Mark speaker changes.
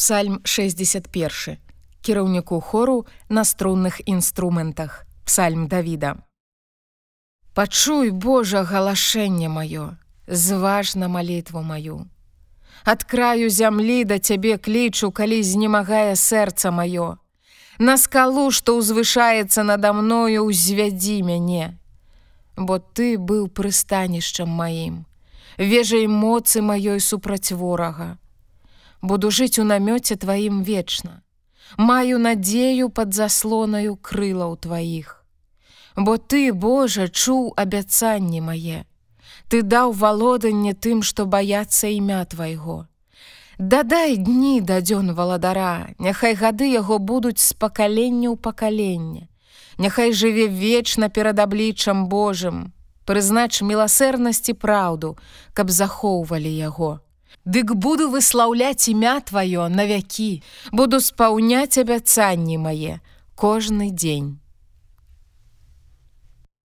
Speaker 1: Псальм 61 кіраўніку хору на струнных інструментах Псальм Давіда Пачуй Божа галашэнне маё зважна малітву маю Ад краю зямлі да цябе клічу калі знемагае сэрца маё На скалу што ўзвышаецца нада мною узвядзі мяне бо ты быў прыстанішчам маім вежай моцы маёй супраць ворага буду жыць у намёце тваім вечна маю надзею под заслонаю крылаў тваіх бо ты Божа чуў абяцанні мае. Ты даў валоданне тым што баяцца імя твайго. Дадай дні да дзён валадара няхай гады яго будуць з пакалення ў пакаленне. Няхай жыве вечна перад абліччам Божым. Прызнач міласэрнасці праўду каб захоўвалі яго Дык буду выслаўляць імя тваё на вякі, буду спаўняць абяцанні мае кожны дзень.